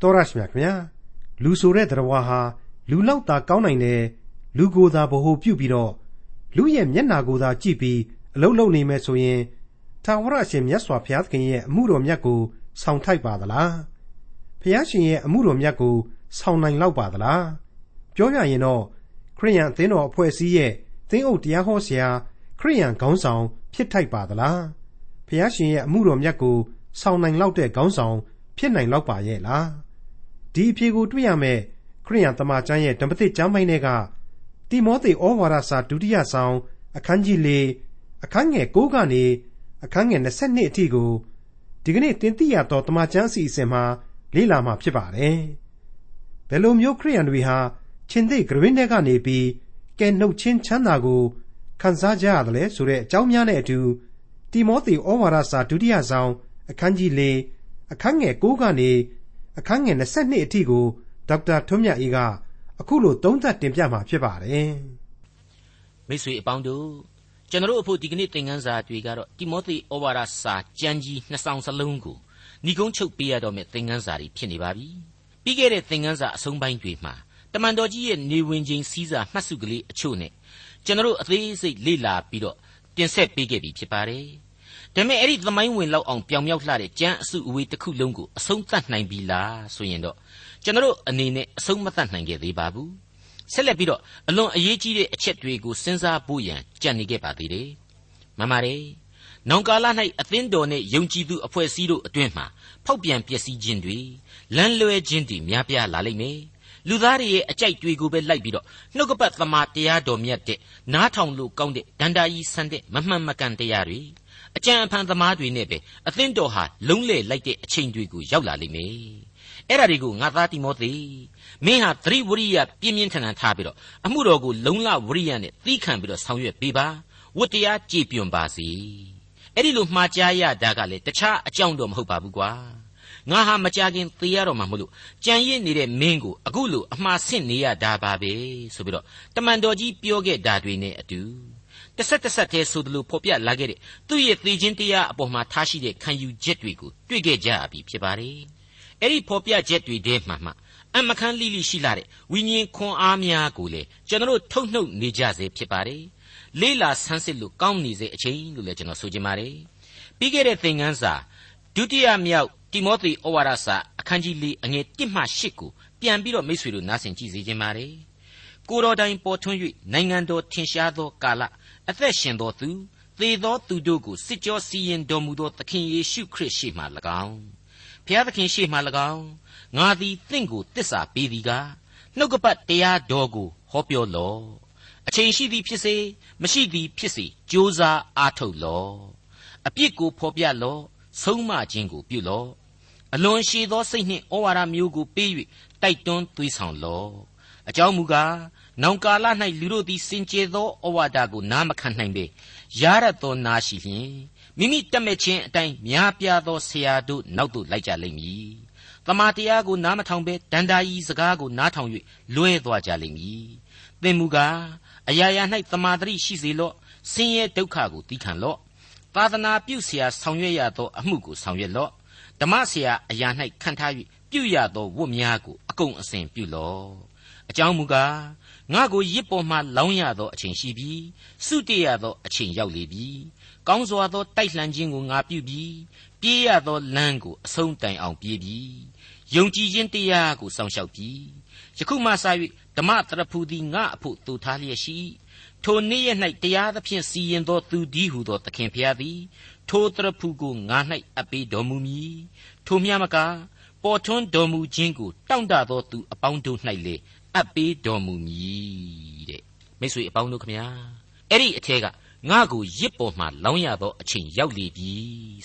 တော်ရရှိမြခင်ဗျာလူဆိုတဲ့တရားဝါဟာလူလောက်သာကောင်းနိုင်တယ်လူကိုယ်သာဗဟုပြုပြီးတော့လူရဲ့မျက်နာကိုသာကြည့်ပြီးအလုံးလုံးနေမယ်ဆိုရင်ထာဝရရှင်မြတ်စွာဘုရားသခင်ရဲ့အမှုတော်မြတ်ကိုဆောင်ထိုက်ပါသလားဘုရားရှင်ရဲ့အမှုတော်မြတ်ကိုဆောင်နိုင်လောက်ပါသလားပြောရရင်တော့ခရိယန်အသင်းတော်အဖွဲ့အစည်းရဲ့သင်းအုပ်တရားဟောဆရာခရိယန်ခေါင်းဆောင် ဖြစ်ထိုက်ပါသလားဘုရားရှင်ရဲ့အမှုတော်မြတ်ကိုဆောင်နိုင်လောက်တဲ့ခေါင်းဆောင် ဖြစ်နိုင်လောက်ပါရဲ့လား ဒီအဖြေကိုတွေ့ရမယ်ခရိယန်တမန်ကျမ်းရဲ့ဓမ္မသစ်ကျမ်းပိုင်းတွေကတိမောသေဩဝါဒစာဒုတိယဆောင်အခန်းကြီး၄အခန်းငယ်၉ကနေအခန်းငယ်22အထိကိုဒီကနေ့တင်ပြရတော့တမန်ကျမ်းစီအစဉ်မှာလေ့လာမှာဖြစ်ပါတယ်ဘယ်လိုမျိုးခရိယန်တွေဟာရှင်သေဂရင်းတွေကနေပြီးကဲနှုတ်ချင်းချမ်းသာကိုခံစားကြရတယ်လဲဆိုတဲ့အကြောင်းများနဲ့အတူတိမောသေဩဝါဒစာဒုတိယဆောင်အခန်းကြီး၄အခန်းငယ်9ကနေ အခန်းငယ်22အထိကိုဒေါက်တာထွန်းမြတ်အေးကအခုလိုသုံးသပ်တင်ပြมาဖြစ်ပါတယ်မိတ်ဆွေအပေါင်းတို့ကျွန်တော်တို့အဖို့ဒီကနေ့သင်ခန်းစာတွေကတော့တိမောသေဩဝါဒစာကျမ်းကြီးနှစ်ဆောင်စလုံးကိုညီကုန်းချုပ်ပေးရတော့မယ့်သင်ခန်းစာတွေဖြစ်နေပါပြီပြီးခဲ့တဲ့သင်ခန်းစာအဆုံးပိုင်းတွေမှာတမန်တော်ကြီးရဲ့နေဝင်ခြင်းစည်းစာမှတ်စုကလေးအချို့နဲ့ကျွန်တော်တို့အသေးစိတ်လေ့လာပြီးတော့တင်ဆက်ပေးခဲ့ပြီဖြစ်ပါတယ် ဒါပေမဲ့အဲ့ဒီသမိုင်းဝင်လောက်အောင်ပြောင်မြောက်လှတဲ့ကြမ်းအစုအဝေးတစ်ခုလုံးကိုအဆုံးသတ်နိုင်ပြီလားဆိုရင်တော့ကျွန်တော်တို့အနေနဲ့အဆုံးမသတ်နိုင်ခဲ့သေးပါဘူးဆက်လက်ပြီးတော့အလွန်အရေးကြီးတဲ့အချက်တွေကိုစဉ်းစားဖို့ရန်ကြံနေခဲ့ပါသေးတယ်မှန်ပါတယ်နောင်ကာလ၌အသင်းတော်နှင့်ယုံကြည်သူအဖွဲ့အစည်းတို့အတွင်မှဖောက်ပြန်ပျက်စီးခြင်းတွေလမ်းလွဲခြင်းတွေများပြားလာလိမ့်မယ်လူသားတွေရဲ့အကြိုက်တွေကိုပဲလိုက်ပြီးတော့နှုတ်ကပတ်သမာတရားတော်မြတ်တဲ့နားထောင်လို့ကောင်းတဲ့ဒန္တာကြီးဆန်းတဲ့မမှန်မကန်တရားတွေ အကြံအဖန်သမားတွေနဲ့ပဲအသင်းတော်ဟာလုံးလေလိုက်တဲ့အချိန်တွေကိုရောက်လာလိမ့်မယ်အဲ့ဒါတွေကိုငါသားတိမောသေမင်းဟာသတိဝရိယပြင်းပြင်းထန်ထန်ထားပြီးတော့အမှုတော်ကိုလုံလဝရိယနဲ့သီးခံပြီးတော့ဆောင်ရွက်ပေးပါဝတ္တရားကြည်ပြွန်ပါစေအဲ့ဒီလိုမှားကြားရတာကလည်းတခြားအကြောင်းတော့မဟုတ်ပါဘူးကွာငါဟာမကြခင်သေရတော့မှမလို့ကြံရစ်နေတဲ့မင်းကိုအခုလိုအမှားဆင့်နေရတာပါပဲဆိုပြီးတော့တမန်တော်ကြီးပြောခဲ့တာတွေနဲ့အတူ တဆက်တဆက်တည်းဆိုသလိုဖော်ပြလာခဲ့တဲ့သူ့ရဲ့သေခြင်းတရားအပေါ်မှာထားရှိတဲ့ခံယူချက်တွေကိုတွေ့ခဲ့ကြပြီဖြစ်ပါတယ်အဲ့ဒီဖော်ပြချက်တွေထဲမှာမှအမခန်းလိလိရှိလာတဲ့ဝိညာဉ်ခွန်အားများကိုလေကျွန်တော်တို့ထုတ်နှုတ်နေကြစေဖြစ်ပါတယ်လေးလာဆန်းစစ်လို့ကောင်းနေစေအချိန်လို့လည်းကျွန်တော်ဆိုချင်ပါတယ်ပြီးခဲ့တဲ့သင်ခန်းစာဒုတိယမြောက်တိမောသေဩဝါဒစာအခန်းကြီး၄အငယ်၁မှ၈ကိုပြန်ပြီးတော့မိတ်ဆွေတို့နားဆင်ကြည့်စေခြင်းပါတယ်ကိုတော်တိုင်ပေါ်ထွန်း၍နိုင်ငံတော်ထင်ရှားသောကာလ အသက်ရှင်သောသူသေသောသူတို့ကိုစစ်ကြောစီရင်တော်မူသောသခင်ယေရှုခရစ်ရှေ့မှ၎င်းဖျားသခင်ရှေ့မှ၎င်းငါသည်သင်ကိုတစ္ဆာပေးသည်ကားနှုတ်ကပတ်တရားတော်ကိုဟောပြောလော့အချိန်ရှိသည်ဖြစ်စေမရှိသည်ဖြစ်စေကြိုးစားအားထုတ်လော့အပြစ်ကိုဖော်ပြလော့ဆုံးမခြင်းကိုပြုလော့အလွန်ရှည်သောစိတ်နှင့်ဩဝါဒမျိုးကိုပေး၍တိုက်တွန်းသွေးဆောင်လော့အကြောင်းမူကား နောင်ကာလ၌လူတို့သည်စင်ကြယ်သောဩဝါဒကိုနားမခံနိုင်ပေရရသောနာရှိလျင်မိမိတက်မဲ့ခြင်းအတိုင်းများပြားသောဆရာတို့နောက်သို့လိုက်ကြလိမ့်မည်။တမန်တရားကိုနားမထောင်ဘဲဒန္တာကြီးစကားကိုနားထောင်၍လွဲသွားကြလိမ့်မည်။သင်မူကားအရာရာ၌တမာတရိရှိစေလော့ဆင်းရဲဒုက္ခကိုသီးခံလော့သာသနာပြုဆရာဆောင်ရွက်ရသောအမှုကိုဆောင်ရွက်လော့ဓမ္မဆရာအရာ၌ခံထား၍ပြုရသောဝတ်များကိုအကုန်အစင်ပြုလော့အကြောင်းမူကား ငါကိုရစ်ပေါ်မှလောင်းရသောအချိန်ရှိပြီစုတည်ရသောအချိန်ရောက်လေပြီကောင်းစွာသောတိုက်လှန်ခြင်းကိုငါပြုပြီပြေးရသောလမ်းကိုအဆုံးတိုင်အောင်ပြေးပြီယုံကြည်ခြင်းတရားကိုစောင့်ရှောက်ပြီယခုမှစ၍ဓမ္မတရဖူသည်ငါအဖို့တူထားလျက်ရှိထိုနေ့ရက်၌တရားသဖြင့်စီရင်သောသူဒီဟုသောသခင်ဖျားသည်ထိုတရဖူကိုငါ၌အပ်ပေးတော်မူမည်ထိုမြမကပေါ်ထွန်းတော်မူခြင်းကိုတောင့်တသောသူအပေါင်းတို့၌လေ အပ်ပေးတော်မူမည်တဲ့မိတ်ဆွေအပေါင်းတို့ခမညာအဲ့ဒီအထက်ကငါ့ကိုရစ်ပေါ်မှလောင်းရသောအချိန်ရောက်လေပြီ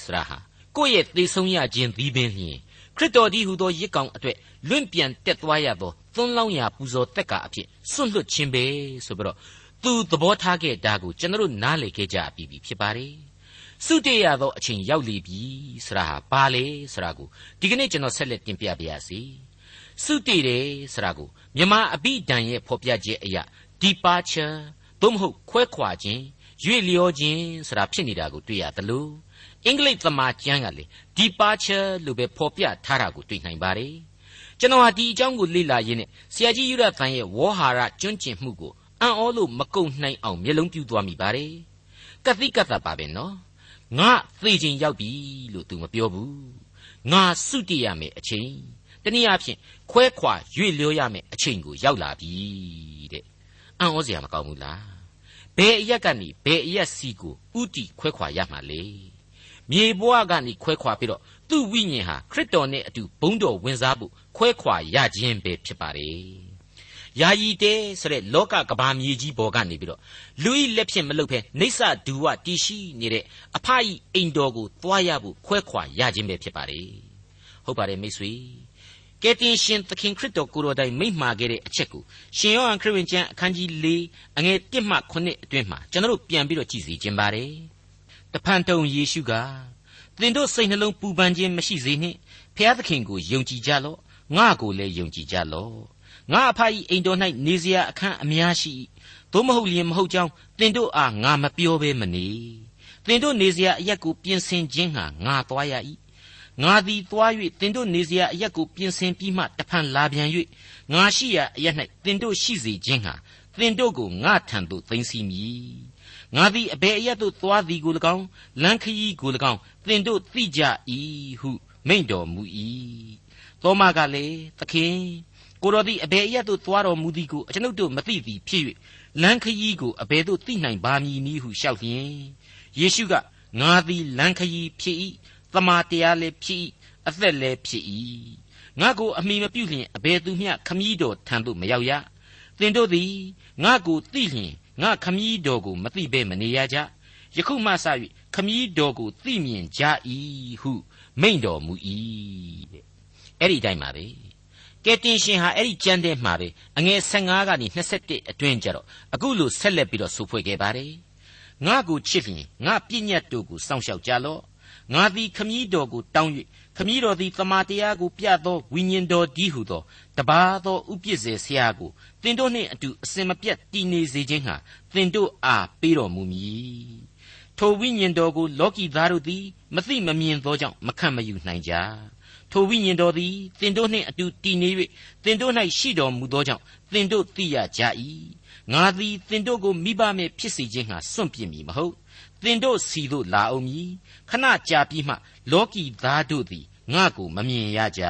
ဆရာဟာကိုယ့်ရဲ့သေဆုံးရခြင်းသီးပင်လျင်ခရစ်တော်ဒီဟုသောရစ်ကောင်အတွက်လွင့်ပြန်တက်သွားရသောသွန်းလောင်းရာပူဇော်တက်ကအဖြစ်စွန့်လွတ်ခြင်းပဲဆိုပြီးတော့သူသဘောထားခဲ့တာကိုကျွန်တော်နားလည်ခဲ့ကြပြီဖြစ်ပါတယ်စုတည်ရသောအချိန်ရောက်လေပြီဆရာဟာဘာလဲဆရာကိုဒီကနေ့ကျွန်တော်ဆက်လက်တင်ပြပါရစေ စုတည်တယ်ဆရာကိုမြမအဘိဓာန်ရဲ့ဖော်ပြချက်အရာ departure သို့မဟုတ်ခွဲခွာခြင်းရွေ့လျောခြင်းဆိုတာဖြစ်နေတာကိုတွေ့ရသလိုအင်္ဂလိပ်သမာကျမ်းကလေ departure လို့ပဲဖော်ပြထားတာကိုတွေ့နိုင်ပါတယ်ကျွန်တော်ဟာဒီအကြောင်းကိုလေ့လာရင်းနဲ့ဆရာကြီးယူရသန်ရဲ့ဝေါ်ဟာရကျွန့်ကျင်မှုကိုအံ့ဩလို့မကုန်နိုင်အောင်မျက်လုံးပြူသွားမိပါတယ်ကတိကတ်တာပါပဲနော်ငါသေခြင်းရောက်ပြီလို့သူမပြောဘူးငါစုတည်ရမယ်အချိန် တနည်းအားဖြင့်ခွဲခွာရွေ့လျောရမယ်အချိန်ကိုရောက်လာပြီတဲ့အံ့ဩစရာမကောင်းဘူးလားဘယ်အရက်ကနေဘယ်အရက်စီကိုဥတီခွဲခွာရမှာလဲမြေဘဝကနေခွဲခွာပြီးတော့သူ့ဝိညာဉ်ဟာခရစ်တော်နဲ့အတူဘုန်းတော်ဝင်စားဖို့ခွဲခွာရခြင်းပဲဖြစ်ပါတယ်ယာယီတဲဆိုတဲ့လောကကဘာမြေကြီးပေါ်ကနေပြီးတော့လူဤလက်ဖြင့်မလုပ်ဖဲနေဆဒူဝတီရှိနေတဲ့အဖအီအိမ်တော်ကိုသွားရဖို့ခွဲခွာရခြင်းပဲဖြစ်ပါတယ်ဟုတ်ပါတယ်မိတ်ဆွေ ကယ်တင်ရှင်သခင်ခရစ်တော်ကိုယ်တော်တိုင်မိန့်မှာခဲ့တဲ့အချက်ကိုရှင်ယောဟန်ခရစ်ဝင်ကျမ်းအခန်းကြီး၄အငယ်၁မှ9အတွင်းမှာကျွန်တော်တို့ပြန်ပြီးတော့ကြည့်စီခြင်းပါတယ်တဖန်တုံယေရှုကသင်တို့စိတ်နှလုံးပူပန်ခြင်းမရှိစေနှင့်ဖျားသခင်ကိုယုံကြည်ကြလော့ငါကိုလည်းယုံကြည်ကြလော့ငါအဖ၏အိမ်တော်၌နေစရာအခန်းအများရှိသို့မဟုတ်လျင်မဟုတ်ကြောင်းသင်တို့အားငါမပြောဘဲမနေသင်တို့နေစရာအရက်ကိုပြင်ဆင်ခြင်းဟာငါသွားရ၏ ငါသည်သွား၍သင်တို့နေစရာအရက်ကိုပြင်ဆင်ပြီးမှတဖန်လာပြန်၍ငါရှိရာအရက်၌သင်တို့ရှိစေခြင်းဟာသင်တို့ကိုငါထံသို့သိမ်းစီမည်ငါသည်အဘယ်အရက်သို့သွားသည်ကို၎င်းလမ်းခရီးကို၎င်းသင်တို့သိကြ၏ဟုမိန့်တော်မူ၏သောမကလည်းသခင်ကိုတော်သည်အဘယ်အရက်သို့သွားတော်မူသည်ကိုအကျွန်ုပ်တို့မသိသည်ဖြစ်၍လမ်းခရီးကိုအဘယ်သို့သိနိုင်ပါမည်နည်းဟုလျှောက်လျင်ယေရှုကငါသည်လမ်းခရီးဖြစ်၏ သမာတရားလည်းဖြစ်၏အသက်လည်းဖြစ်၏ငါကိုအမိမပြုလျင်အဘယ်သူမျှခမည်းတော်ထံသို့မရောက်ရသင်တို့သည်ငါကိုသိလျင်ငါခမည်းတော်ကိုမသိဘဲမနေရကြယခုမှစ၍ခမည်းတော်ကိုသိမြင်ကြ၏ဟုမိန့်တော်မူ၏တဲ့အဲ့ဒီတိုင်းပါပဲကဲတင်ရှင်ဟာအဲ့ဒီကြမ်းတဲ့မှာပဲအငယ်15ကနေ21အတွင်းကျတော့အခုလိုဆက်လက်ပြီးတော့ဆိုဖွဲ့ခဲ့ပါတယ်ငါကိုချစ်လျင်ငါပြည့်ညတ်တို့ကိုစောင့်ရှောက်ကြလော့ ငါသည်ခမည်းတော်ကိုတောင်း၍ခမည်းတော်သည်တမန်တရားကိုပြသောဝိညာဉ်တော်ဒီဟုသောတပါသောဥပြစ်စေဆရာကိုသင်တို့နှင့်အတူအစင်မပြတ်တည်နေစေခြင်းဟာသင်တို့အားပေးတော်မူမည်ထိုဝိညာဉ်တော်ကိုလောကီသားတို့သည်မသိမမြင်သောကြောင့်မခံမယူနိုင်ကြထိုဝိညာဉ်တော်သည်သင်တို့နှင့်အတူတည်နေ၍သင်တို့၌ရှိတော်မူသောကြောင့်သင်တို့သိရကြ၏ ငါသည်သင်တို့ကိုမိဘမဲ့ဖြစ်စေခြင်းဟာစွန့်ပြစ်မည်မဟုတ်သင်တို့စီတို့လာအောင်မည်ခဏကြာပြီးမှလောကီသားတို့သည်ငါကိုမမြင်ရကြ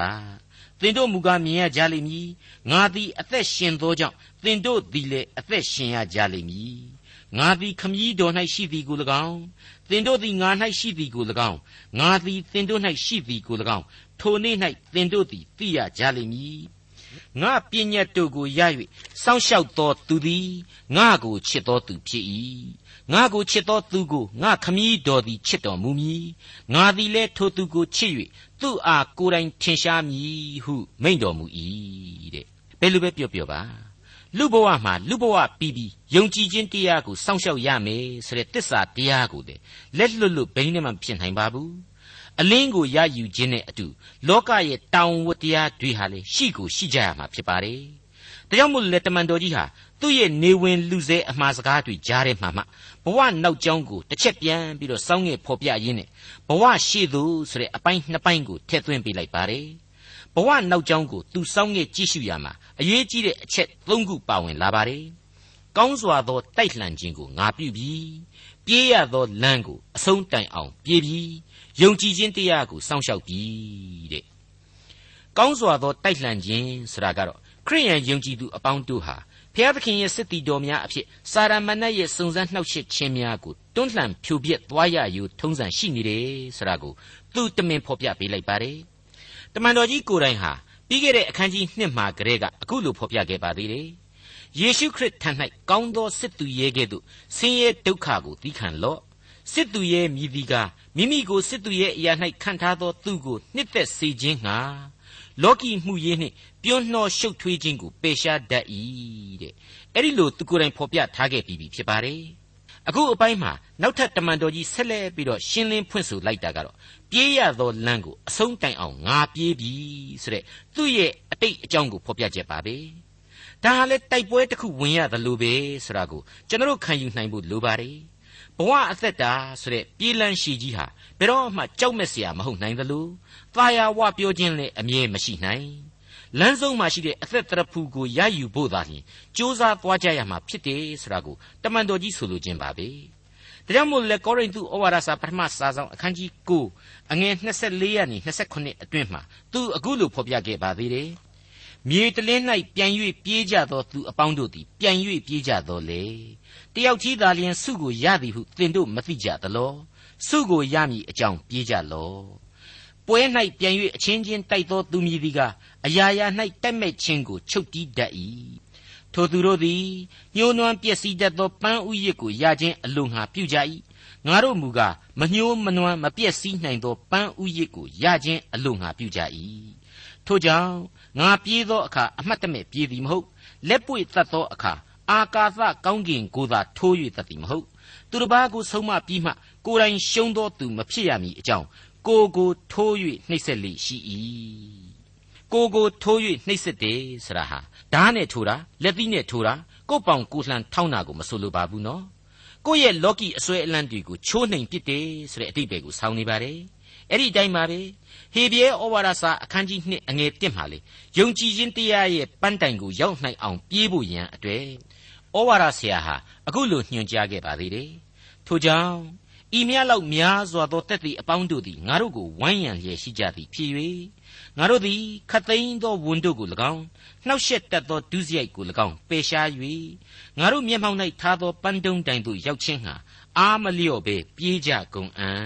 သင်တို့မူကားမြင်ရကြလိမ့်မည်ငါသည်အသက်ရှင်သောကြောင့်သင်တို့သည်လည်းအသက်ရှင်ရကြလိမ့်မည်ငါသည်ခမည်းတော်၌ရှိသည်ကို၎င်းသင်တို့သည်ငါ၌ရှိသည်ကို၎င်းငါသည်သင်တို့၌ရှိသည်ကို၎င်းထိုနေ့၌သင်တို့သည်သိရကြလိမ့်မည် ငါပညာတို့ကိုရ၍စောင့်ရှောက်သောသူသည်ငါကိုချစ်သောသူဖြစ်၏ငါကိုချစ်သောသူကိုငါခမည်းတော်သည်ချစ်တော်မူမည်ငါသည်လည်းထိုသူကိုချစ်၍သူ့အားကိုယ်တိုင်ထင်ရှားမည်ဟုမိန့်တော်မူ၏တဲ့ဘယ်လိုပဲပြောပြောပါလူဘဝမှာလူဘဝပြီးပြီးယုံကြည်ခြင်းတရားကိုစောင့်ရှောက်ရမယ်ဆိုတဲ့တစ္ဆာတရားကိုလေလက်လွတ်လွတ်ဘိန်းနဲ့မှဖြစ်နိုင်ပါဘူး အလင်းကိုရယူခြင်းနဲ့အတူလောကရဲ့တောင်ဝတ္တရားတွေဟာလေရှိကိုရှိကြရမှာဖြစ်ပါတယ်ဒါကြောင့်မို့လက်တမန်တော်ကြီးဟာသူ့ရဲ့နေဝင်လူစဲအမှားစကားတွေကြားထဲမှာမှဘဝနောက်ကျောင်းကိုတစ်ချက်ပြန်ပြီးတော့စောင်းငယ်ဖော်ပြရင်းနဲ့ဘဝရှိသူဆိုတဲ့အပိုင်းနှစ်ပိုင်းကိုထည့်သွင်းပေးလိုက်ပါတယ်ဘဝနောက်ကျောင်းကိုသူစောင်းငယ်ကြည့်ရှုရမှာအရေးကြီးတဲ့အချက်၃ခုပါဝင်လာပါတယ်ကောင်းစွာသောတိုက်လှန်ခြင်းကိုငါပြုပြီးပြေးရသောလမ်းကိုအဆုံးတိုင်အောင်ပြေးပြီး ယုံကြည်ခြင်းတရားကိုစောင့်ရှောက်ပြီးတဲ့ကောင်းစွာသောတိုက်လှန်ခြင်းဆိုတာကတော့ခရိယန်ယုံကြည်သူအပေါင်းတို့ဟာဖျားသခင်ရဲ့စစ်တီတော်များအဖြစ်စာရမဏတ်ရဲ့စုံစမ်းနှောက်ယှက်ခြင်းများကိုတွန်းလှန်ဖြိုပြက်သွားရယူထုံးစံရှိနေတယ်ဆိုတာကိုသူတမင်ဖော်ပြပေးလိုက်ပါတယ်တမန်တော်ကြီးကိုယ်တိုင်ဟာပြီးခဲ့တဲ့အခန်းကြီး1မှာကတည်းကအခုလိုဖော်ပြခဲ့ပါသေးတယ်ယေရှုခရစ်ထံ၌ကောင်းသောစစ်သူရဲကဲ့သို့ဆင်းရဲဒုက္ခကိုသီးခံလော့ စစ်သူရဲမြည်သည်ကမိမိကိုစစ်သူရဲအရာ၌ခံထားသောသူကိုနှစ်သက်စေခြင်းငှာလောကီမှုရေးနှင့်ပြုံးနှောရှုပ်ထွေးခြင်းကိုပယ်ရှားတတ်၏တဲ့အဲ့ဒီလိုသူကိုယ်တိုင်ဖော်ပြထားခဲ့ပြီးပြီဖြစ်ပါတယ်အခုအပိုင်းမှာနောက်ထပ်တမန်တော်ကြီးဆက်လက်ပြီးတော့ရှင်းလင်းဖွင့်ဆိုလိုက်တာကတော့ပြေးရသောလမ်းကိုအဆုံးတိုင်အောင်ငါပြေးပြီဆိုတဲ့သူ့ရဲ့အတိတ်အကြောင်းကိုဖော်ပြချက်ပါပဲဒါဟာလေတိုက်ပွဲတစ်ခုဝင်ရသလိုပဲဆိုတာကိုကျွန်တော်ခံယူနိုင်ဖို့လိုပါတယ် ဘဝအသက်တာဆိုတဲ့ပြေးလန်းရှည်ကြီးဟာဘယ်တော့မှကြောက်မဲ့စရာမဟုတ်နိုင်သလိုသာယာဝပြောခြင်းလည်းအမြဲမရှိနိုင်လမ်းဆုံးမှာရှိတဲ့အသက်တရဖူကိုရယူဖို့သာလျှင်စ조사သွားကြရမှာဖြစ်တယ်ဆိုတာကိုတမန်တော်ကြီးဆိုလိုခြင်းပါပဲဒါကြောင့်မို့လေကောရိန္သုဩဝါဒစာပထမစာဆောင်အခန်းကြီး9အငယ်24ရာနေ28အတွင်းမှာသူအခုလိုဖော်ပြခဲ့ပါသေးတယ်မြေတလင်း၌ပြန်၍ပြေးကြသောသူအပေါင်းတို့သည်ပြန်၍ပြေးကြတော်လေ တယောက်ကြီးသာလျှင်စုကိုရသည်ဟုသင်တို့မသိကြသလောစုကိုရမည်အကြောင်းပြေးကြလောပွဲ၌ပြန်၍အချင်းချင်းတိုက်သောသူမည်သည်ကအရာရာ၌တက်မဲ့ခြင်းကိုချုပ်တီးတတ်၏ထိုသူတို့သည်ညှိုးနွမ်းပျက်စီးတတ်သောပန်းဥယျစ်ကိုရခြင်းအလိုငှာပြုကြ၏ငါတို့မူကားမညှိုးမနွမ်းမပျက်စီးနိုင်သောပန်းဥယျစ်ကိုရခြင်းအလိုငှာပြုကြ၏ထို့ကြောင့်ငါပြေးသောအခါအမှတ်တမဲ့ပြေးသည်မဟုတ်လက်ပွေတတ်သောအခါ အာကာသကောင်းကင်ကိုသာထိုး၍တတ်သည်မဟုတ်သူတစ်ပါးကိုဆုံးမပြီးမှကိုယ်တိုင်ရှုံးသောသူမဖြစ်ရမည်အကြောင်းကိုကိုထိုး၍နှိပ်စက်လေရှိ၏ကိုကိုထိုး၍နှိပ်စက်တယ်ဆရာဟာဓာတ်နဲ့ထိုးတာလက်သီးနဲ့ထိုးတာကိုပောင်ကိုလှန်ထောင်းတာကိုမဆိုလိုပါဘူးနော်ကိုယ့်ရဲ့လော်ကီအစွဲအလန့်တွေကိုချိုးနှိမ်ပစ်တယ်ဆိုတဲ့အတိတ်ပဲကိုဆောင်းနေပါတယ်အဲ့ဒီအတိုင်းပါပဲဟေဘရဲဩဝါဒစာအခန်းကြီး2အငယ်1မှာလေယုံကြည်ခြင်းတရားရဲ့ပန်းတိုင်ကိုရောက်နိုင်အောင်ပြေးဖို့ရန်အတွေ့ ဩဝါဒဆရာဟာအခုလိုညွှန်ကြားခဲ့ပါသေးတယ်ထို့ကြောင့်ဤမြတ်လောက်များစွာသောတက်သည့်အပေါင်းတို့သည်ငါတို့ကိုဝိုင်းရန်လျက်ရှိကြသည်ဖြစ်၍ငါတို့သည်ခတ်သိမ်းသောဝန်တို့ကို၎င်းနှောက်ယှက်တတ်သောဒုစရိုက်ကို၎င်းပယ်ရှား၍ငါတို့မျက်မှောက်၌ထားသောပန်းတုံးတိုင်သို့ရောက်ခြင်းဟာအာမလျော့ပဲပြေးကြကုန်အံ့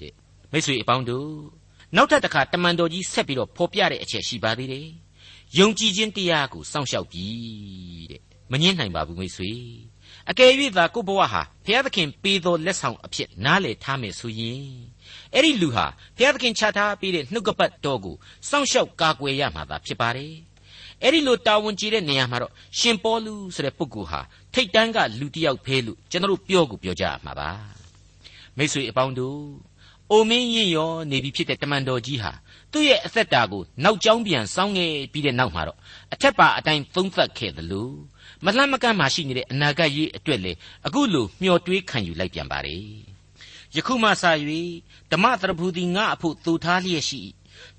တဲ့မိတ်ဆွေအပေါင်းတို့နောက်ထပ်တစ်ခါတမန်တော်ကြီးဆက်ပြီးတော့ဖော်ပြတဲ့အချက်ရှိပါသေးတယ်ယုံကြည်ခြင်းတရားကိုစောင့်ရှောက်ပြီးတဲ့ မငင်းနိုင်ပါဘူးမိတ်ဆွေအကယ်၍သာကိုဘဝဟာဘုရားသခင်ပေးသောလက်ဆောင်အဖြစ်နားလည်ထားမယ်ဆိုရင်အဲ့ဒီလူဟာဘုရားသခင်ချထားပေးတဲ့နှုတ်ကပတ်တော်ကိုစောင့်ရှောက်ကာကွယ်ရမှာသာဖြစ်ပါတယ်အဲ့ဒီလိုတာဝန်ကြီးတဲ့နေရာမှာတော့ရှင်ပေါလုဆိုတဲ့ပုဂ္ဂိုလ်ဟာထိတ်တန်းကလူတစ်ယောက်ဖဲလို့ကျွန်တော်ပြောကိုပြောကြရမှာပါမိတ်ဆွေအပေါင်းတို့အိုမင်းရင်ရောနေပြီဖြစ်တဲ့တမန်တော်ကြီးဟာသူ့ရဲ့အသက်တာကိုနောက်ကျောင်းပြန်စောင်းခဲ့ပြီးတဲ့နောက်မှာတော့အထက်ပါအတိုင်းသုံးသပ်ခဲ့သလို မလှမ်းမကမ်းမှရှိနေတဲ့အနာဂတ်ရေးအတွက်လေအခုလိုမျှော်တွေးခံယူလိုက်ပြန်ပါလေယခုမှစ၍ဓမ္မတရဖူသည်ငါအဖို့သူထားလျက်ရှိ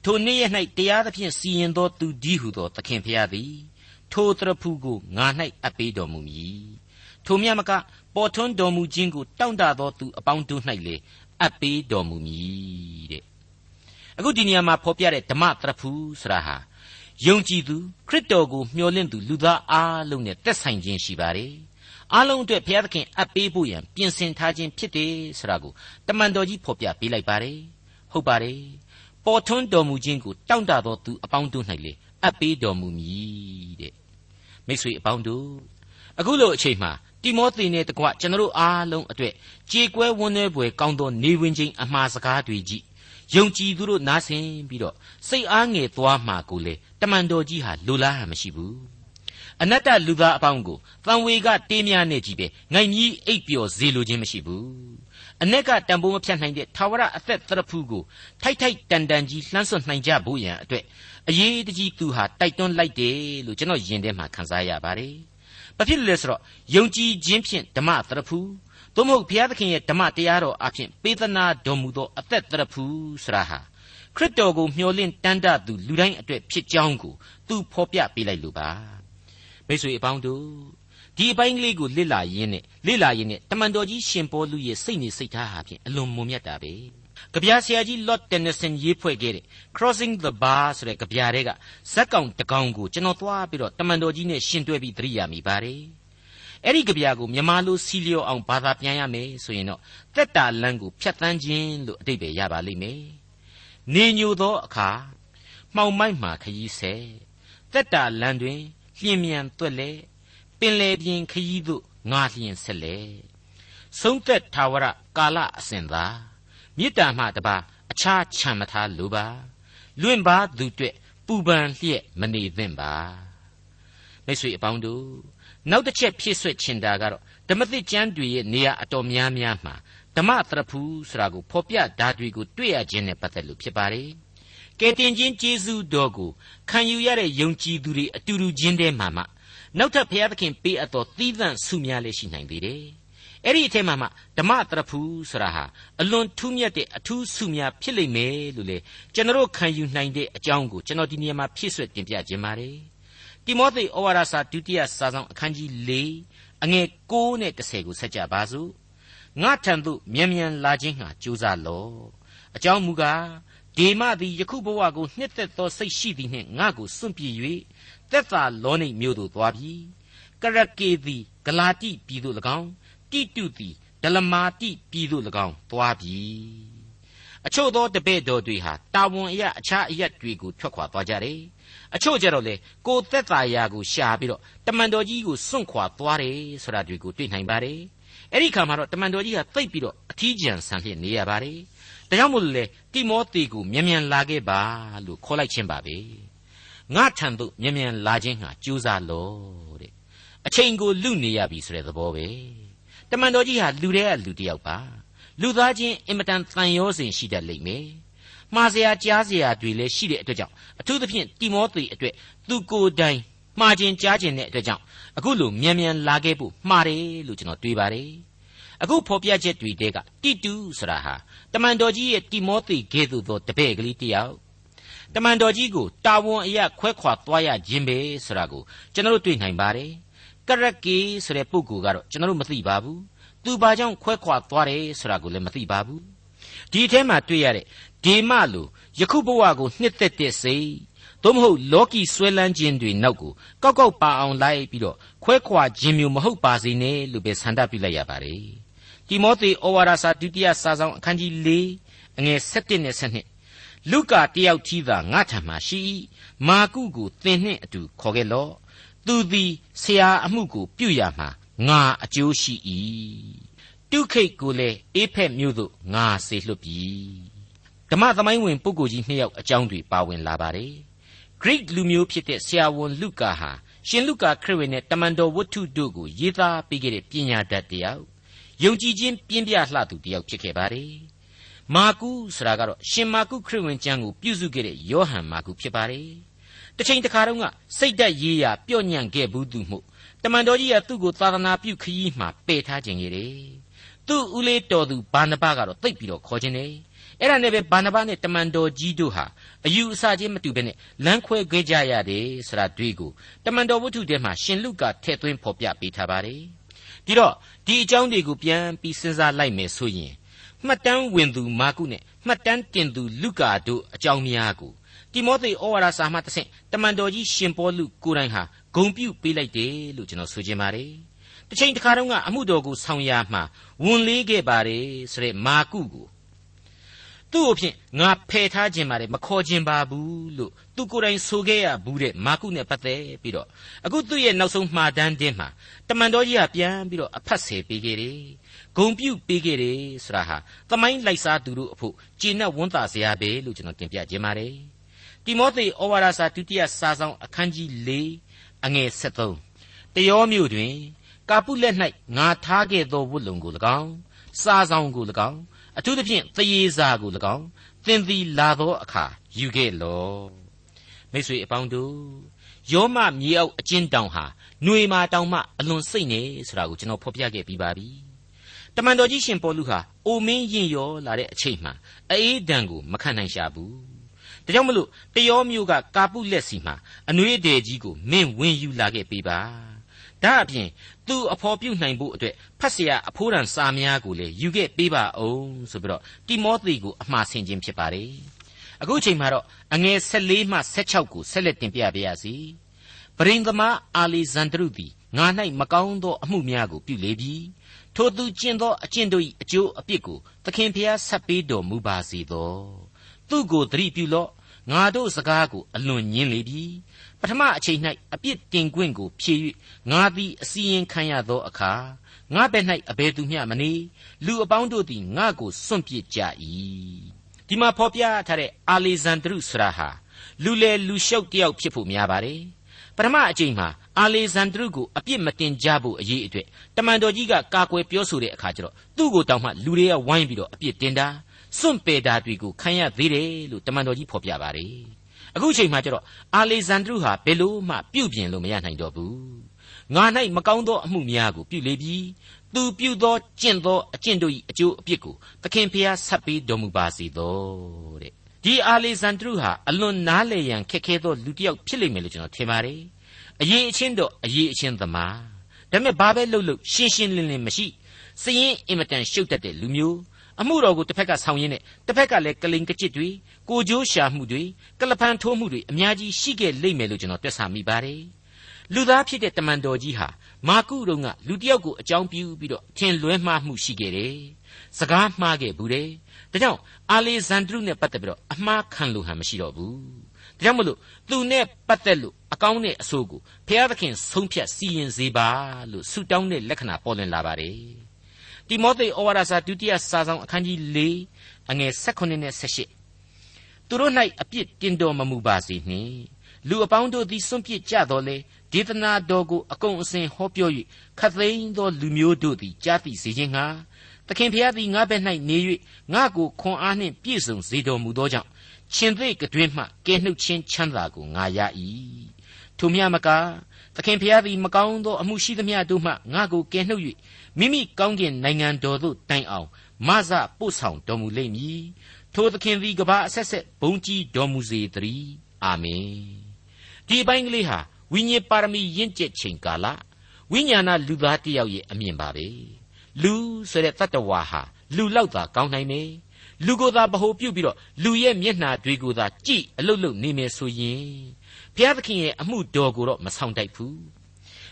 ထိုနေ့ရက်၌တရားသဖြင့်စီရင်သောသူဒီဟုသောသခင်ဖျားသည်ထိုတရဖူကိုငါ၌အပ်ပေးတော်မူမည်ထိုမြတ်မကပေါ်ထွန်းတော်မူခြင်းကိုတောင့်တသောသူအပေါင်းတို့၌လေအပ်ပေးတော်မူမည်တဲ့အခုဒီနေရာမှာဖော်ပြတဲ့ဓမ္မတရဖူဆိုတာဟာ ယုံကြည်သူခရစ်တော်ကိုမျှော်လင့်သူလူသားအားလုံးနဲ့သက်ဆိုင်ခြင်းရှိပါတယ်အားလုံးအတွက်ဘုရားသခင်အပ်ပေးဖို့ရန်ပြင်ဆင်ထားခြင်းဖြစ်တယ်ဆိုတာကိုတမန်တော်ကြီးဖော်ပြပေးလိုက်ပါတယ်ဟုတ်ပါတယ်ပေါ်ထွန်းတော်မူခြင်းကိုတောင့်တသောသူအပေါင်းတို့၌လေအပ်ပေးတော်မူမည်တဲ့မိတ်ဆွေအပေါင်းတို့အခုလိုအချိန်မှာတိမောသေနဲ့တကွကျွန်တော်အားလုံးအတွက်ကြေကွဲဝန်းနေပွေကောင်းသောနေဝင်ခြင်းအမှားစကားတွေကြီး ယုံကြည်သူတို့နားဆင်ပြီးတော့စိတ်အားငယ်သွားမှာကိုလေတမန်တော်ကြီးဟာလိုလားဟန်မရှိဘူးအနတ္တလူသားအပေါင်းကိုတန်ဝေကတေးများနဲ့ကြီးပဲငိုင်ကြီးအိပ်ပျော်စေလိုခြင်းမရှိဘူးအ내ကတံပိုးမဖြတ်နိုင်တဲ့သာဝရအသက်သရဖူးကိုထိုက်ထိုက်တန်တန်ကြီးလှမ်းစွန့်နိုင်ကြဖို့ရန်အတွက်အရေးတကြီးသူဟာတိုက်တွန်းလိုက်တယ်လို့ကျွန်တော်ယင်ထဲမှာခန်းစားရပါတယ်။ဘာဖြစ်လို့လဲဆိုတော့ယုံကြည်ခြင်းဖြင့်ဓမ္မသရဖူး သို့မဟုတ်ဘုရားသခင်ရဲ့ဓမ္မတရားတော်အဖြစ်ပေးသနာတော်မူသောအသက်တရဖူးဆရာဟာခရစ်တော်ကိုမျှော်လင့်တမ်းတသူလူတိုင်းအတွက်ဖြစ်ကြောင်းကိုသူဖော်ပြပေးလိုက်လို့ပါမိတ်ဆွေအပေါင်းတို့ဒီအပိုင်းကလေးကိုလစ်လာရင်းနဲ့လစ်လာရင်းနဲ့တမန်တော်ကြီးရှင်ပေါလုရဲ့စိတ်နေစိတ်ထားဟာဖြင့်အလွန်မုံမြတ်တာပဲကြပြဆရာကြီး Lord Tennyson ရေးဖွဲ့ခဲ့တဲ့ Crossing the Bar ဆိုတဲ့ကြပြတဲ့ကဇက်ကောင်တကောင်ကိုကျွန်တော်သွားပြီးတော့တမန်တော်ကြီးနဲ့ရှင်တွဲပြီးသတိရမိပါတယ် အဲ့ဒီကြပြကိုမြန်မာလိုစီလျော်အောင်ဘာသာပြန်ရမယ်ဆိုရင်တော့တက်တာလန်းကိုဖြတ်တန်းခြင်းလို့အတိတ်ပဲရပါလိမ့်မယ်။နေညိုသောအခါမှောင်မိုက်မှခရီးဆဲတက်တာလန်းတွင်လျင်မြန်သွက်လေပင်လေပြင်ခရီးသို့ငါလျင်ဆက်လေဆုံးသက်ထာဝရကာလအစဉ်သာမေတ္တာမှတပါအခြားခြံမထားလိုပါလွင့်ပါသူတွေ့ပူပန်လျက်မနေသင့်ပါမိတ်ဆွေအပေါင်းတို့ နောက်တစ်ချက်ဖြည့်ဆွတ်ချင်တာကတော့ဓမ္မသစ်ကျမ်းတွေရဲ့နေရာအတော်များများမှာဓမ္မသရဖူဆိုတာကိုဖော်ပြဓာတ်တွေကိုတွေ့ရခြင်းနဲ့ပတ်သက်လို့ဖြစ်ပါတယ်။ကယ်တင်ခြင်းကျေးဇူးတော်ကိုခံယူရတဲ့ယုံကြည်သူတွေအတူတူချင်းတည်းမှာမှနောက်ထပ်ဘုရားသခင်ပေးအပ်သောသီးသန့်ဆုများလည်းရှိနိုင်သေးတယ်။အဲ့ဒီအထက်မှာမှဓမ္မတရဖူဆိုတာဟာအလွန်ထူးမြတ်တဲ့အထူးဆုများဖြစ်လိမ့်မယ်လို့လေကျွန်တော်ခံယူနိုင်တဲ့အကြောင်းကိုကျွန်တော်ဒီနေရာမှာဖြည့်ဆွတ်တင်ပြခြင်းပါတယ် တိမောသေဩဝါဒစာဒုတိယစာဆောင်အခန်းကြီး၄အငယ်6နဲ့10ကိုဆက်ကြပါစို့ငါထံသို့မြန်မြန်လာခြင်းဟာကြိုးစားလော့အကြောင်းမူကားဒေမသည်ယခုဘဝကိုနှစ်သက်သောစိတ်ရှိသည်နှင့်ငါကိုစွန့်ပြေ၍သက်သာလောနိမြို့သို့သွားပြီကရကေသည်ဂလာတိပြည်သို့၎င်းတိတုသည်ဒလမာတိပြည်သို့၎င်းသွားပြီအချို့သောတပည့်တော်တွေဟာတာဝန်အရအခြားအရက်တွေကိုထွက်ခွာသွားကြတယ် အချို့ကြတော့လေကိုသက်သာရာကိုရှာပြီးတော့တမန်တော်ကြီးကိုစွန့်ခွာသွားတယ်ဆိုတာတွေကိုတွေ့နိုင်ပါတယ်အဲ့ဒီခါမှာတော့တမန်တော်ကြီးကသိပ်ပြီးတော့အထီးကျန်ဆန်ဖြစ်နေရပါတယ်ဒါကြောင့်မို့လို့လေတိမောသေကိုမြန်မြန်လာခဲ့ပါလို့ခေါ်လိုက်ခြင်းပါပဲငါထံသို့မြန်မြန်လာခြင်းဟာကြိုးစားလို့တဲ့အချိန်ကိုလူနေရပြီဆိုတဲ့သဘောပဲတမန်တော်ကြီးဟာလူတွေကလူတစ်ယောက်ပါလူသားချင်းအင်မတန်တန်ရောစဉ်ရှိတတ်လိမ့်မယ် မှားစရာကြားစရာတွေလည်းရှိတဲ့အတွက်ကြောင့်အထူးသဖြင့်တိမောသေအတွက်သူကိုယ်တိုင်မှားခြင်းကြားခြင်းတဲ့အတွက်ကြောင့်အခုလိုမြန်မြန်လာခဲ့ဖို့မှားတယ်လို့ကျွန်တော်တွေးပါတယ်အခုဖော်ပြချက်တွေတဲကတိတူဆိုတာဟာတမန်တော်ကြီးရဲ့တိမောသေကဲ့သို့သောတပည့်ကလေးတစ်ယောက်တမန်တော်ကြီးကိုတာဝန်အရခွဲခွာသွားရခြင်းပဲဆိုတာကိုကျွန်တော်တို့တွေ့နိုင်ပါတယ်ကရကေဆိုတဲ့ပုဂ္ဂိုလ်ကတော့ကျွန်တော်တို့မသိပါဘူးသူဘာကြောင့်ခွဲခွာသွားတယ်ဆိုတာကိုလည်းမသိပါဘူးဒီအထဲမှာတွေ့ရတဲ့ ဒေမလိုယခုဘဝကိုနှစ်သက်တဲ့စိတ်သို့မဟုတ်လောကီဆွဲလန်းခြင်းတွေနောက်ကိုကောက်ကောက်ပါအောင်လိုက်ပြီးတော့ခွဲခွာခြင်းမျိုးမဟုတ်ပါစေနဲ့လို့ပဲဆန္ဒပြုလိုက်ရပါတယ်တိမောသေဩဝါဒစာဒုတိယစာဆောင်အခန်းကြီး၄အငယ်7နဲ့7လုကာတယောက်ကြီးသာငါထံမှရှိမာကုကိုသင်နှင့်အတူခေါ်ခဲ့လော့သူသည်ဆရာအမှုကိုပြုရမှာငါအကျိုးရှိ၏တုခိတ်ကိုလည်းအေးဖက်မြို့သို့ငါစေလွှတ်ပြီ ဓမ္မသမိုင်းဝင်ပုဂ္ဂိုလ်ကြီးနှစ်ယောက်အကြောင်းတွေပါဝင်လာပါတယ် ဂရိလူမျိုးဖြစ်တဲ့ဆရာဝန်လုကာဟာရှင်လုကာခရစ်ဝင်နဲ့တမန်တော်ဝတ္ထုတို့ကိုရေးသားပေးခဲ့တဲ့ပညာတတ်တယောက်ယုံကြည်ခြင်းပြင်းပြလှသူတယောက်ဖြစ်ခဲ့ပါတယ်မာကုဆိုတာကတော့ရှင်မာကုခရစ်ဝင်ကျမ်းကိုပြုစုခဲ့တဲ့ယောဟန်မာကုဖြစ်ပါတယ်တစ်ချိန်တစ်ခါတုန်းကစိတ်သက်ရေးရာပြော့ညံ့ခဲ့ဘူးသူမှုတမန်တော်ကြီးကသူ့ကိုသာသနာပြုခရီးမှာပယ်ထားခြင်းကြီးတယ်သူ့ဦးလေးတော်သူဘာနဘကတော့တိတ်ပြီးတော့ခေါ်ခြင်းတယ် အဲ့ဒါနဲ့ပဲဘာနဘနဲ့တမန်တော်ကြီးတို့ဟာအယူအဆချင်းမတူဘဲနဲ့လမ်းခွဲခဲ့ကြရတယ်ဆိုတာတွေ့ကိုတမန်တော်ဝတ္ထုထဲမှာရှင်လုကာထည့်သွင်းဖော်ပြပေးထားပါတယ်ဒီတော့ဒီအကြောင်းတွေကိုပြန်ပြီးစဉ်းစားလိုက်မယ်ဆိုရင်မှတ်တမ်းဝင်သူမာကုနဲ့မှတ်တမ်းတင်သူလုကာတို့အကြောင်းများကိုတိမောသေဩဝါဒစာမှတစ်ဆင့်တမန်တော်ကြီးရှင်ပေါလုကိုယ်တိုင်ဟာဂုံပြုပေးလိုက်တယ်လို့ကျွန်တော်ဆိုချင်ပါတယ်။တစ်ချိန်တစ်ခါတုန်းကအမှုတော်ကိုဆောင်ရမှာဝန်လေးခဲ့ပါတယ်ဆိုတဲ့မာကုကို သူ့အဖြစ်ငါဖယ်ထားခြင်းပါတယ်မခေါ်ခြင်းပါဘူးလို့သူကိုယ်တိုင်ဆိုခဲ့ရဘူးတဲ့မာကုနဲ့ပတ်သက်ပြီးတော့အခုသူ့ရဲ့နောက်ဆုံးမှားတမ်းတင်းမှာတမန်တော်ကြီးကပြန်ပြီးတော့အဖတ်ဆယ်ပေးခဲ့တယ်ဂုံပြုတ်ပေးခဲ့တယ်ဆိုတာဟာသမိုင်းလိုက်စားသူတို့အဖို့ကျင့်နဲ့ဝန်တာစရာပဲလို့ကျွန်တော်တင်ပြခြင်းပါတယ်တိမောသေဩဝါဒစာဒုတိယစာဆောင်အခန်းကြီး၄အငယ်73တယောမြို့တွင် ကာပုလက်၌ငါထားခဲ့သောဝတ်လုံကို၎င်းစာဆောင်ကို၎င်း အထူးသဖြင့်သရေစာကို၎င်းသင်သည်လာသောအခါယူခဲ့လော့မိတ်ဆွေအပေါင်းတို့ယောမမြေအောက်အကျဉ်တောင်ဟာຫນွေမာတောင်မှအလွန်စိတ်နေဆိုတာကိုကျွန်တော်ဖော်ပြခဲ့ပြီးပါပြီတမန်တော်ကြီးရှင်ပေါလုဟာအိုမင်းရင်ရောလာတဲ့အချိန်မှာအေးဒံကိုမခံနိုင်ရှာဘူးဒါကြောင့်မလို့တယောမျိုးကကာပုလက်စီမှာအနှွေးအတယ်ကြီးကိုမင်းဝင်ယူလာခဲ့ပေးပါ ဒါအပြင်သူအဖော်ပြုတ်နိုင်ဖို့အတွက်ဖတ်เสียအဖိုးတန်စာများကိုလည်းယူခဲ့ပေးပါအောင်ဆိုပြီးတော့တိမောသေကိုအမှားဆင်ခြင်းဖြစ်ပါတယ်အခုအချိန်မှာတော့အငယ်14မှ16ကိုဆက်လက်တင်ပြပါရစေပရိန်သမားအာလီဇန်ဒရုသည်ငါ၌မကောင်းသောအမှုများကိုပြုလေပြီထိုသူကျင့်သောအကျင့်တို့၏အကျိုးအပြစ်ကိုသခင်ဖျားဆက်ပေးတော်မူပါစေသောသူကိုသတိပြုလော့ငါတို့စကားကိုအလွန်ညင်းလေပြီ ပထမအချိန်၌အပြစ်တင်ခွင့်ကိုဖြေ၍ငါသည်အစီရင်ခံရသောအခါငါဘက်၌အဘယ်သူမျှမနေလူအပေါင်းတို့သည်ငါကိုစွန့်ပစ်ကြ၏ဒီမှာဖော်ပြထားတဲ့အာလေဇန်ဒရုဆရာဟာလူလေလူရှုပ်တယောက်ဖြစ်ဖို့များပါတယ်ပထမအချိန်မှာအာလေဇန်ဒရုကိုအပြစ်မတင်ကြဖို့အရေးအတွက်တမန်တော်ကြီးကကာကွယ်ပြောဆိုတဲ့အခါကျတော့သူ့ကိုတောင်မှလူတွေကဝိုင်းပြီးတော့အပြစ်တင်တာစွန့်ပယ်တာတွေကိုခံရသေးတယ်လို့တမန်တော်ကြီးဖော်ပြပါတယ် အခုချိန်မှာကျတော့အာလေဇန်ဒရုဟာဘယ်လို့မှပြုတ်ပြင်လို့မရနိုင်တော့ဘူးငါ၌မကောင်းသောအမှုများကိုပြုလေပြီသူပြုသောကျင့်သောအကျင့်တို့၏အကျိုးအပြစ်ကိုသခင်ဖျားဆက်ပေးတော်မူပါစေသောတဲ့ဒီအာလေဇန်ဒရုဟာအလွန်နားလေရန်ခက်ခဲသောလူတစ်ယောက်ဖြစ်လိမ့်မယ်လို့ကျွန်တော်ထင်ပါတယ်အရေးအချင်းတော့အရေးအချင်းသမားဒါပေမဲ့ဘာပဲလုပ်လို့ရှင်းရှင်းလင်းလင်းမရှိစရင်အင်မတန်ရှုပ်တတ်တဲ့လူမျိုး အမှုတော်ကိုတစ်ဖက်ကဆောင်ရင်းနဲ့တစ်ဖက်ကလည်းကလိန်ကကြစ်တွေကိုကြိုးရှာမှုတွေကလပန်းထိုးမှုတွေအများကြီးရှိခဲ့လိမ့်မယ်လို့ကျွန်တော်တွက်ဆမိပါတယ်လူသားဖြစ်တဲ့တမန်တော်ကြီးဟာမာကုတုံကလူတစ်ယောက်ကိုအကြောင်းပြုပြီးတော့ထင်လွဲမှားမှုရှိခဲ့တယ်စကားမှားခဲ့ဘူးတယ်ဒါကြောင့်အာလေဇန်ဒရုနဲ့ပတ်သက်ပြီးတော့အမှားခံလို့ဟန်မရှိတော့ဘူးဒါကြောင့်မလို့သူနဲ့ပတ်သက်လို့အကောင်းနဲ့အဆိုးကိုဘုရားသခင်ဆုံးဖြတ်စီရင်စေပါလို့ဆုတောင်းတဲ့လက္ခဏာပေါ်လွင်လာပါတယ် တိမောသေဩဝါဒစာဒုတိယစာဆောင်အခန်းကြီး၄အငယ်16နဲ့18သူတို့၌အပြစ်တင်တော်မမူပါစေနှင့်လူအပေါင်းတို့သည်စွန့်ပစ်ကြတော်လေဒေသနာတော်ကိုအကုန်အစင်ဟောပြော၍ခတ်သိမ်းသောလူမျိုးတို့သည်ကြားသိစေခြင်းငှာသခင်ဖျားသည်ငါဘက်၌နေ၍ငါကိုခွန်အားနှင့်ပြည့်စုံစေတော်မူသောကြောင့်ရှင်သေကတွင်မှကဲနှုတ်ခြင်းချမ်းသာကိုငါရ၏ထိုမြမကသခင်ဖျားသည်မကောင်းသောအမှုရှိသမျှတို့မှငါကိုကဲနှုတ်၍ မိမိကောင်းကျင်နိုင်ငံတော်သို့တိုင်အောင်မဆပို့ဆောင်တော်မူလိမ့်မည်ထိုသခင်သည်ကဘာအဆက်ဆက်ဘုံကြီးတော်မူစေတည်းအာမင်ဒီအပိုင်းကလေးဟာဝိညာဉ်ပါရမီရင့်ကျက်ချိန်ကာလဝိညာဏလူသားတယောက်ရဲ့အမြင်ပါပဲလူဆိုတဲ့တတ္တဝါဟာလူလောက်သာကောင်းနိုင်မယ်လူကိုယ်သာဗဟုပြုပြီးတော့လူရဲ့မျက်နှာတွေကိုသာကြည့်အလုတ်လုတ်နေမယ်ဆိုရင်ဘုရားသခင်ရဲ့အမှုတော်ကိုတော့မဆောင်တိုက်ဘူး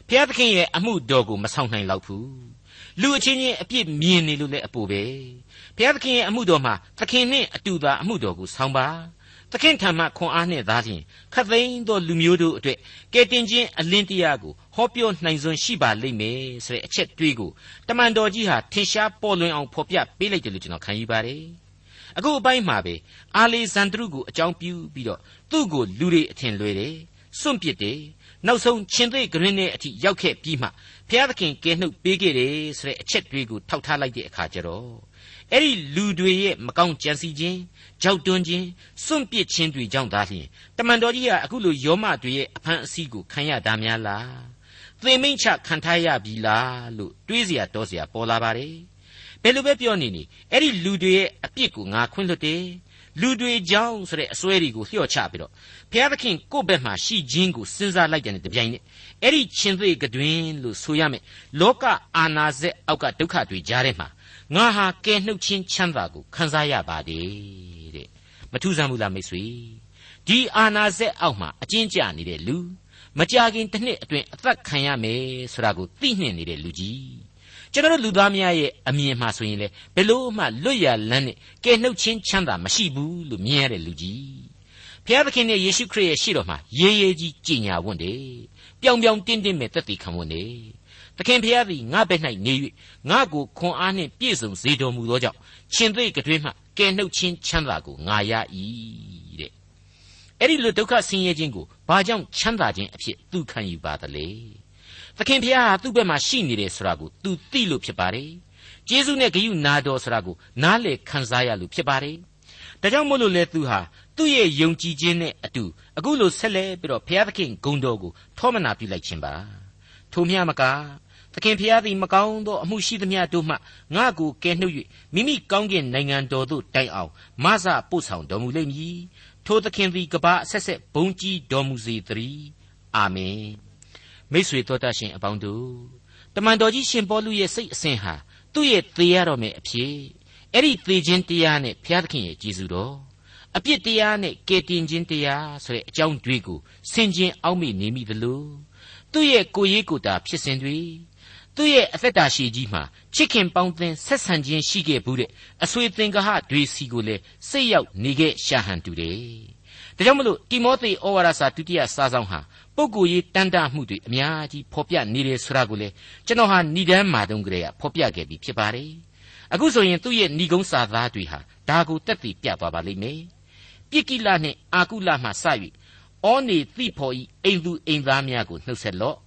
ဘုရားသခင်ရဲ့အမှုတော်ကိုမဆောင်နိုင်တော့ဘူး လူအချင်းချင်းအပြစ်မြင်နေလို့လည်းအပူပဲဘုရားသခင်ရဲ့အမှုတော်မှာသခင်နဲ့အတူသာအမှုတော်ကိုဆောင်ပါသခင်ထံမှခွန်အားနဲ့သားလျင်ခတ်သိမ်းသောလူမျိုးတို့အတွက်ကဲတင်ခြင်းအလင်းတရားကိုဟောပြောနိုင်စွမ်းရှိပါလိမ့်မယ်ဆိုတဲ့အချက်တွေးကိုတမန်တော်ကြီးဟာထင်ရှားပေါ်လွင်အောင်ဖော်ပြပေးလိုက်တယ်လို့ကျွန်တော်ခံယူပါတယ်အခုအပိုင်းမှာပဲအာလေဇန်ဒရုကိုအကြောင်းပြုပြီးတော့သူ့ကိုလူတွေအထင်လွဲတယ် စွန့်ပစ်တယ်နောက်ဆုံးရှင်သေဂရင်းနဲ့အထိရောက်ခဲ့ပြီးမှဘုရားသခင်ကယ်နှုတ်ပေးခဲ့တယ်ဆိုတဲ့အချက်တွေကိုထောက်ထားလိုက်တဲ့အခါကျတော့အဲ့ဒီလူတွေရဲ့မကောင်းကြံစီခြင်းကြောက်တွန်းခြင်းစွန့်ပစ်ခြင်းတွေကြောင့်သာလျှင်တမန်တော်ကြီးကအခုလိုယောမတွေရဲ့အဖန်အဆီးကိုခံရတာများလားသေမိန့်ချခံထားရပြီလားလို့တွေးเสียတောเสียပေါ်လာပါတယ်ဘယ်လိုပဲပြောနေနေအဲ့ဒီလူတွေရဲ့အပြစ်ကိုငါခွင့်လွတ်တယ် လူတွေကြောင့်ဆိုတဲ့အစွဲတွေကိုလျှော့ချပြီးတော့ဘုရားသခင်ကိုယ့်ဘက်မှာရှိခြင်းကိုစဉ်းစားလိုက်တဲ့တပြိုင်နက်အဲ့ဒီရှင်သေကတွင်လို့ဆိုရမယ်လောကအာနာဇက်အောက်ကဒုက္ခတွေကြားထဲမှာငါဟာကဲနှုတ်ခြင်းချမ်းသာကိုခံစားရပါတယ်တဲ့မထူးဆန်းဘူးလားမိတ်ဆွေဒီအာနာဇက်အောက်မှာအကျဉ်းကျနေတဲ့လူမကြခင်တစ်နှစ်အတွင်းအသက်ခံရမယ်ဆိုတာကိုသိနှင့်နေတဲ့လူကြီး ကျွန်တော်လူသားများရဲ့အမြင်မှဆိုရင်လေဘယ်လို့မှလွတ်ရလန်းနဲ့ကဲနှုတ်ချင်းချမ်းသာမရှိဘူးလို့မြင်ရတဲ့လူကြီးဖျားသခင်နဲ့ယေရှုခရစ်ရဲ့ရှေ့တော်မှာရေးရေးကြီးကြည်ညာဝတ်တယ်ပြောင်ပြောင်တင်းတင်းမဲ့တက်တည်ခံဝတ်တယ်သခင်ဖျားသည်ငါဘက်၌နေ၍ငါကိုခွန်အားနှင့်ပြည့်စုံစေတော်မူသောကြောင့်ရှင်သေကတွင်မှကဲနှုတ်ချင်းချမ်းသာကိုငါရ၏တဲ့အဲ့ဒီလိုဒုက္ခဆင်းရဲခြင်းကိုဘာကြောင့်ချမ်းသာခြင်းအဖြစ်သူခံယူပါသလဲ သခင်ဖျားဟာသူ့ဘက်မှာရှိနေတယ်ဆိုတာကို तू သိလို့ဖြစ်ပါတယ်ကျေးဇူးနဲ့ဂရုနာတော်ဆိုတာကိုနားလေခံစားရလို့ဖြစ်ပါတယ်ဒါကြောင့်မို့လို့လေသူဟာသူ့ရဲ့ယုံကြည်ခြင်းနဲ့အတူအခုလိုဆက်လက်ပြီးတော့ဘုရားသခင်ဂုဏ်တော်ကိုထောမနာပြုလိုက်ခြင်းပါထို့မြမကသခင်ဖျားသည်မကောင်းသောအမှုရှိသမျှတို့မှငါ့ကိုကယ်နှုတ်၍မိမိကောင်းကင်နိုင်ငံတော်သို့တိုင်အောင်မဆပို့ဆောင်တော်မူလိမ့်မည်ထိုသခင်သည်ကဘာအဆက်ဆက်ဘုံကြီးတော်မူစေတည်းအာမင် မိษွေတော်တတ်ရှင်အပေါင်းတို့တမန်တော်ကြီးရှင်ပေါလုရဲ့စိတ်အစဉ်ဟာသူ့ရဲ့သေရတော်မယ့်အဖြစ်အဲ့ဒီသေခြင်းတရားနဲ့ဘုရားသခင်ရဲ့ကြည်စုတော်အပြစ်တရားနဲ့ကယ်တင်ခြင်းတရားဆိုတဲ့အကြောင်းတွေကိုဆင်ခြင်အောက်မေ့နေမိသလိုသူ့ရဲ့ကိုရေးကိုတာဖြစ်စဉ်တွေသူ့ရဲ့အသက်တာရှည်ကြီးမှာချစ်ခင်ပေါင်းသင်းဆက်ဆံခြင်းရှိခဲ့ဘူးတဲ့အဆွေသင်္ကဟတွေစီကိုလည်းစိတ်ရောက်နေခဲ့ရှာဟန်တူတယ်။ဒါကြောင့်မလို့တိမောသေဩဝါဒစာဒုတိယစာဆောင်ဟာ ပုဂ္ဂိုလ်ရေးတန်တမှုတွေအများကြီးဖော်ပြနေတယ်ဆိုတာကိုလေကျွန်တော်ဟာဏိဒန်းမာတုံးကလေးကဖော်ပြခဲ့ပြီးဖြစ်ပါတယ်အခုဆိုရင်သူ့ရဲ့ဏိကုံးစာသားတွေဟာဒါကိုတက်တည်ပြသွားပါလိမ့်မယ်ပြစ်ကိလနှင့်အာကုလမှစ၍ဩနေသိဖော်ဤအိမ်သူအိမ်သားများကိုနှုတ်ဆက်လော့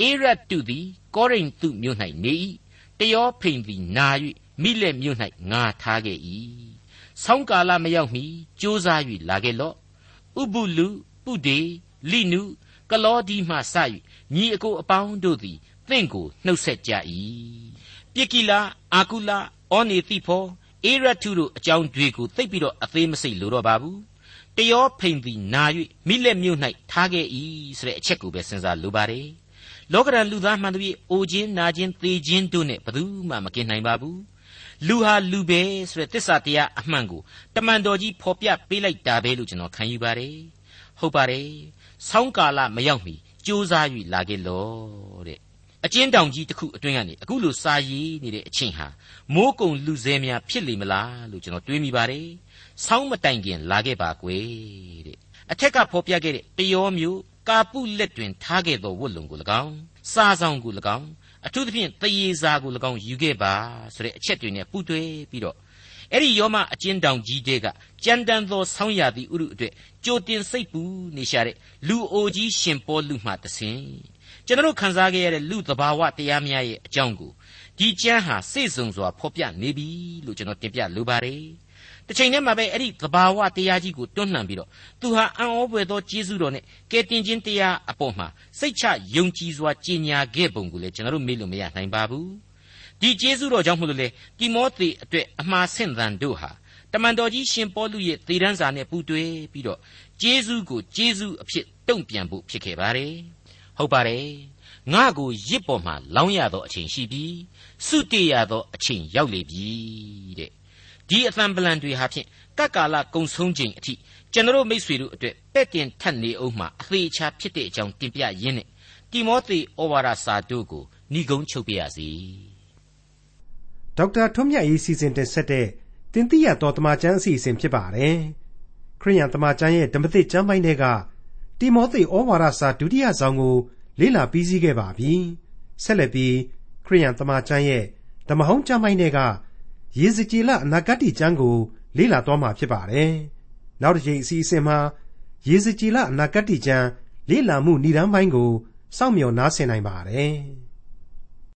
အေရတ်တုသည်ကောရိန္သုမြို့၌နေ၏တယောဖိန်သည်နာ၍မိလက်မြို့၌ငါထားခဲ့၏ဆောင်းကာလမရောက်မီကြိုးစား၍လာခဲ့လော့ဥပုလူပုဒေလိနု ကလောဒီမှစ၍ညီအကိုအပေါင်းတို့သည်သင်ကိုနှုတ်ဆက်ကြ၏ဘပြစ်ကိလအာကုလဩနေတိဖောအေရထုတို့အကြောင်းတွေကိုသိပ်ပြီးတော့အသေးမစိတ်လို့တော့ပါဘူးတယောဖိန်သည်နာ၍မိလက်မြို့၌ထားခဲ့၏ဆိုတဲ့အချက်ကိုပဲစဉ်းစားလိုပါတယ်လောကရန်လူသားမှန်သည်အိုခြင်းနာခြင်းသေခြင်းတို့နဲ့ဘယ်သူမှမကင်နိုင်ပါဘူးလူဟာလူပဲဆိုတဲ့တစ္ဆာတရားအမှန်ကိုတမန်တော်ကြီးဖော်ပြပေးလိုက်တာပဲလို့ကျွန်တော်ခံယူပါတယ်ဟုတ်ပါတယ် ဆောင်းကာလမရောက်မီကြိုးစား၍လာခဲ့လောတဲ့အကျဉ်းတောင်ကြီးတစ်ခုအတွင်းကနေအခုလိုစာရည်နေတဲ့အချိန်ဟာမိုးကုံလူစဲများဖြစ်လိမ့်မလားလို့ကျွန်တော်တွေးမိပါတယ်ဆောင်းမတိုင်ခင်လာခဲ့ပါကွယ်တဲ့အထက်ကဖော်ပြခဲ့တဲ့တယောမျိုးကာပုလက်တွင်ထားခဲ့သောဝတ်လုံကို၎င်းစားဆောင်ကို၎င်းအထူးသဖြင့်တရေစာကို၎င်းယူခဲ့ပါဆိုတဲ့အချက်တွေနဲ့ပူးတွဲပြီးတော့ အဲ့ဒီယောမအကျဉ်းတောင်ကြီးတဲကကြမ်းတမ်းသောဆောင်းရာသီဥရုအတွက်ကြိုတင်စိတ်ပူနေရှာတဲ့လူအိုကြီးရှင်ပေါ်လူမှတဆင်ကျွန်တော်ခန်းစားခဲ့ရတဲ့လူသဘာဝတရားများရဲ့အကြောင်းကိုဒီကျမ်းဟာစိတ်ဆုံစွာဖော်ပြနေပြီလို့ကျွန်တော်တင်ပြလိုပါတယ်တစ်ချိန်တည်းမှာပဲအဲ့ဒီသဘာဝတရားကြီးကိုတွန်းလှန်ပြီးတော့သူဟာအံ့ဩဖွယ်သောကျေးဇူးတော်နဲ့ကယ်တင်ခြင်းတရားအပေါ်မှာစိတ်ချယုံကြည်စွာကြည်ညာခဲ့ပုံကိုလည်းကျွန်တော်တို့မေ့လို့မရနိုင်ပါဘူး ဒီကျေးဇူးတော်ကြောင့်မလို့လေတိမောသေအတွက်အမှားဆင့်သံတို့ဟာတမန်တော်ကြီးရှင်ပေါလုရဲ့သေတန်းစာနဲ့ပူးတွဲပြီးတော့ကျေးဇူးကိုကျေးဇူးအဖြစ်တုံ့ပြန်ဖို့ဖြစ်ခဲ့ပါတယ်ဟုတ်ပါတယ်ငါကိုရစ်ပေါ်မှာလောင်းရသောအချိန်ရှိပြီစုတေရသောအချိန်ရောက်လေပြီတဲ့ဒီအသံပလံတွေဟာဖြင့်ကပ်ကာလကုံဆုံးချိန်အထိကျွန်တော်မိษွေတို့အတွက်ပဲ့တင်ထက်နေအောင်မှအသေးချာဖြစ်တဲ့အကြောင်းတင်ပြရင်းနဲ့တိမောသေဩဝါဒစာတို့ကိုဏိဂုံးချုပ်ပြရစီ ဒေါက်တာထွန်းမြတ်ရေးစီစဉ်တင်ဆက်တဲ့တင်ပြတော်တမချန်းအစီအစဉ်ဖြစ်ပါတယ်ခရိယန်တမချန်းရဲ့ဓမ္မသစ်ကျမ်းပိုင်းတွေကတိမောသေဩဝါဒစာဒုတိယဆောင်ကို လေ့လာပြီးစီးခဲ့ပါပြီဆက်လက်ပြီးခရိယန်တမချန်းရဲ့ဓမ္မဟောင်းကျမ်းပိုင်းတွေကရေစကြည်လအနာဂတ်ကျမ်းကို လေ့လာသွားမှာဖြစ်ပါတယ်နောက်တစ်ချိန်အစီအစဉ်မှာရေစကြည်လအနာဂတ်ကျမ်းလေ့လာမှုဏ္ဍန်ပိုင်းကိုစောင့်မျှော်နားဆင်နိုင်ပါတယ်